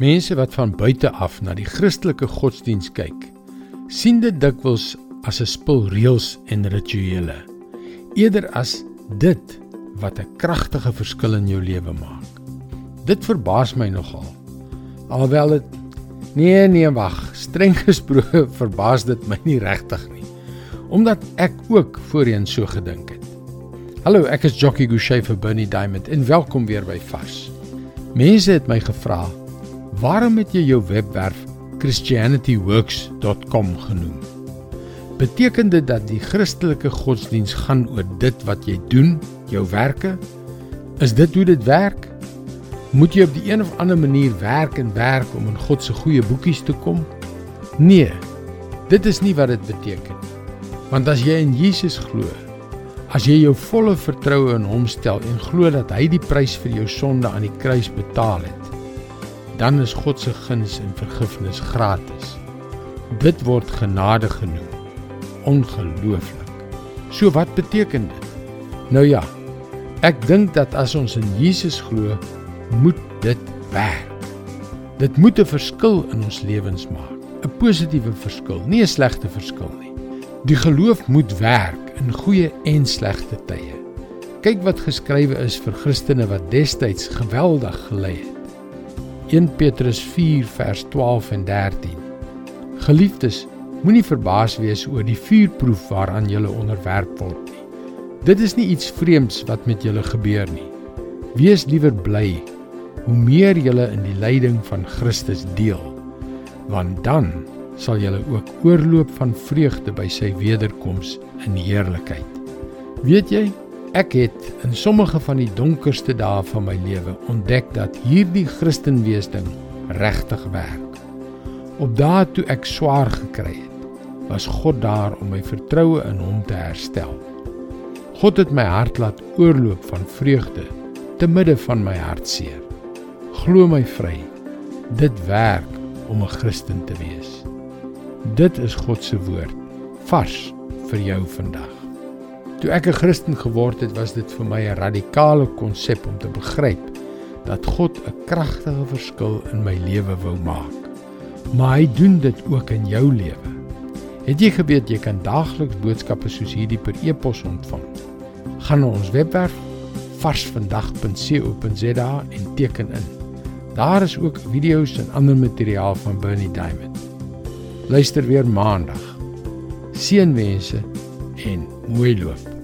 Mense wat van buite af na die Christelike godsdiens kyk, sien dit dikwels as 'n spul reëls en rituele, eerder as dit wat 'n kragtige verskil in jou lewe maak. Dit verbaas my nogal. Alhoewel dit nee nee wag, streng gesproke verbaas dit my nie regtig nie, omdat ek ook voorheen so gedink het. Hallo, ek is Jockey Gouchee vir Bernie Diamond en welkom weer by Vars. Mense het my gevra Waarom het jy jou webwerf christianityworks.com genoem? Beteken dit dat die Christelike godsdiens gaan oor dit wat jy doen, jou werke? Is dit hoe dit werk? Moet jy op die een of ander manier werk en werk om in God se goeie boekies te kom? Nee. Dit is nie wat dit beteken nie. Want as jy in Jesus glo, as jy jou volle vertroue in hom stel en glo dat hy die prys vir jou sonde aan die kruis betaal het, dan is God se guns en vergifnis gratis. Dit word genade genoem. Ongelooflik. So wat beteken dit? Nou ja, ek dink dat as ons in Jesus glo, moet dit werk. Dit moet 'n verskil in ons lewens maak, 'n positiewe verskil, nie 'n slegte verskil nie. Die geloof moet werk in goeie en slegte tye. Kyk wat geskrywe is vir Christene wat destyds geweldig gelei het. 1 Petrus 4 vers 12 en 13. Geliefdes, moenie verbaas wees oor die vuurproef waaraan julle onderwerp word nie. Dit is nie iets vreemds wat met julle gebeur nie. Wees liewer bly hoe meer julle in die lyding van Christus deel, want dan sal julle ook oorloop van vreugde by sy wederkoms in heerlikheid. Weet jy, Ek het in sommige van die donkerste dae van my lewe ontdek dat hierdie Christenwees ding regtig werk. Op dae toe ek swaar gekry het, was God daar om my vertroue in hom te herstel. God het my hart laat oorloop van vreugde te midde van my hartseer. Glo my vry. Dit werk om 'n Christen te wees. Dit is God se woord vars vir jou vandag. Toe ek 'n Christen geword het, was dit vir my 'n radikale konsep om te begryp dat God 'n kragtige verskil in my lewe wou maak. Maar hy doen dit ook in jou lewe. Het jy geweet jy kan daagliks boodskappe soos hierdie per e-pos ontvang? Gaan na ons webwerf varsvandag.co.za en teken in. Daar is ook video's en ander materiaal van Bernie Diamond. Luister weer maandag. Seënwense en Oui, ils doivent.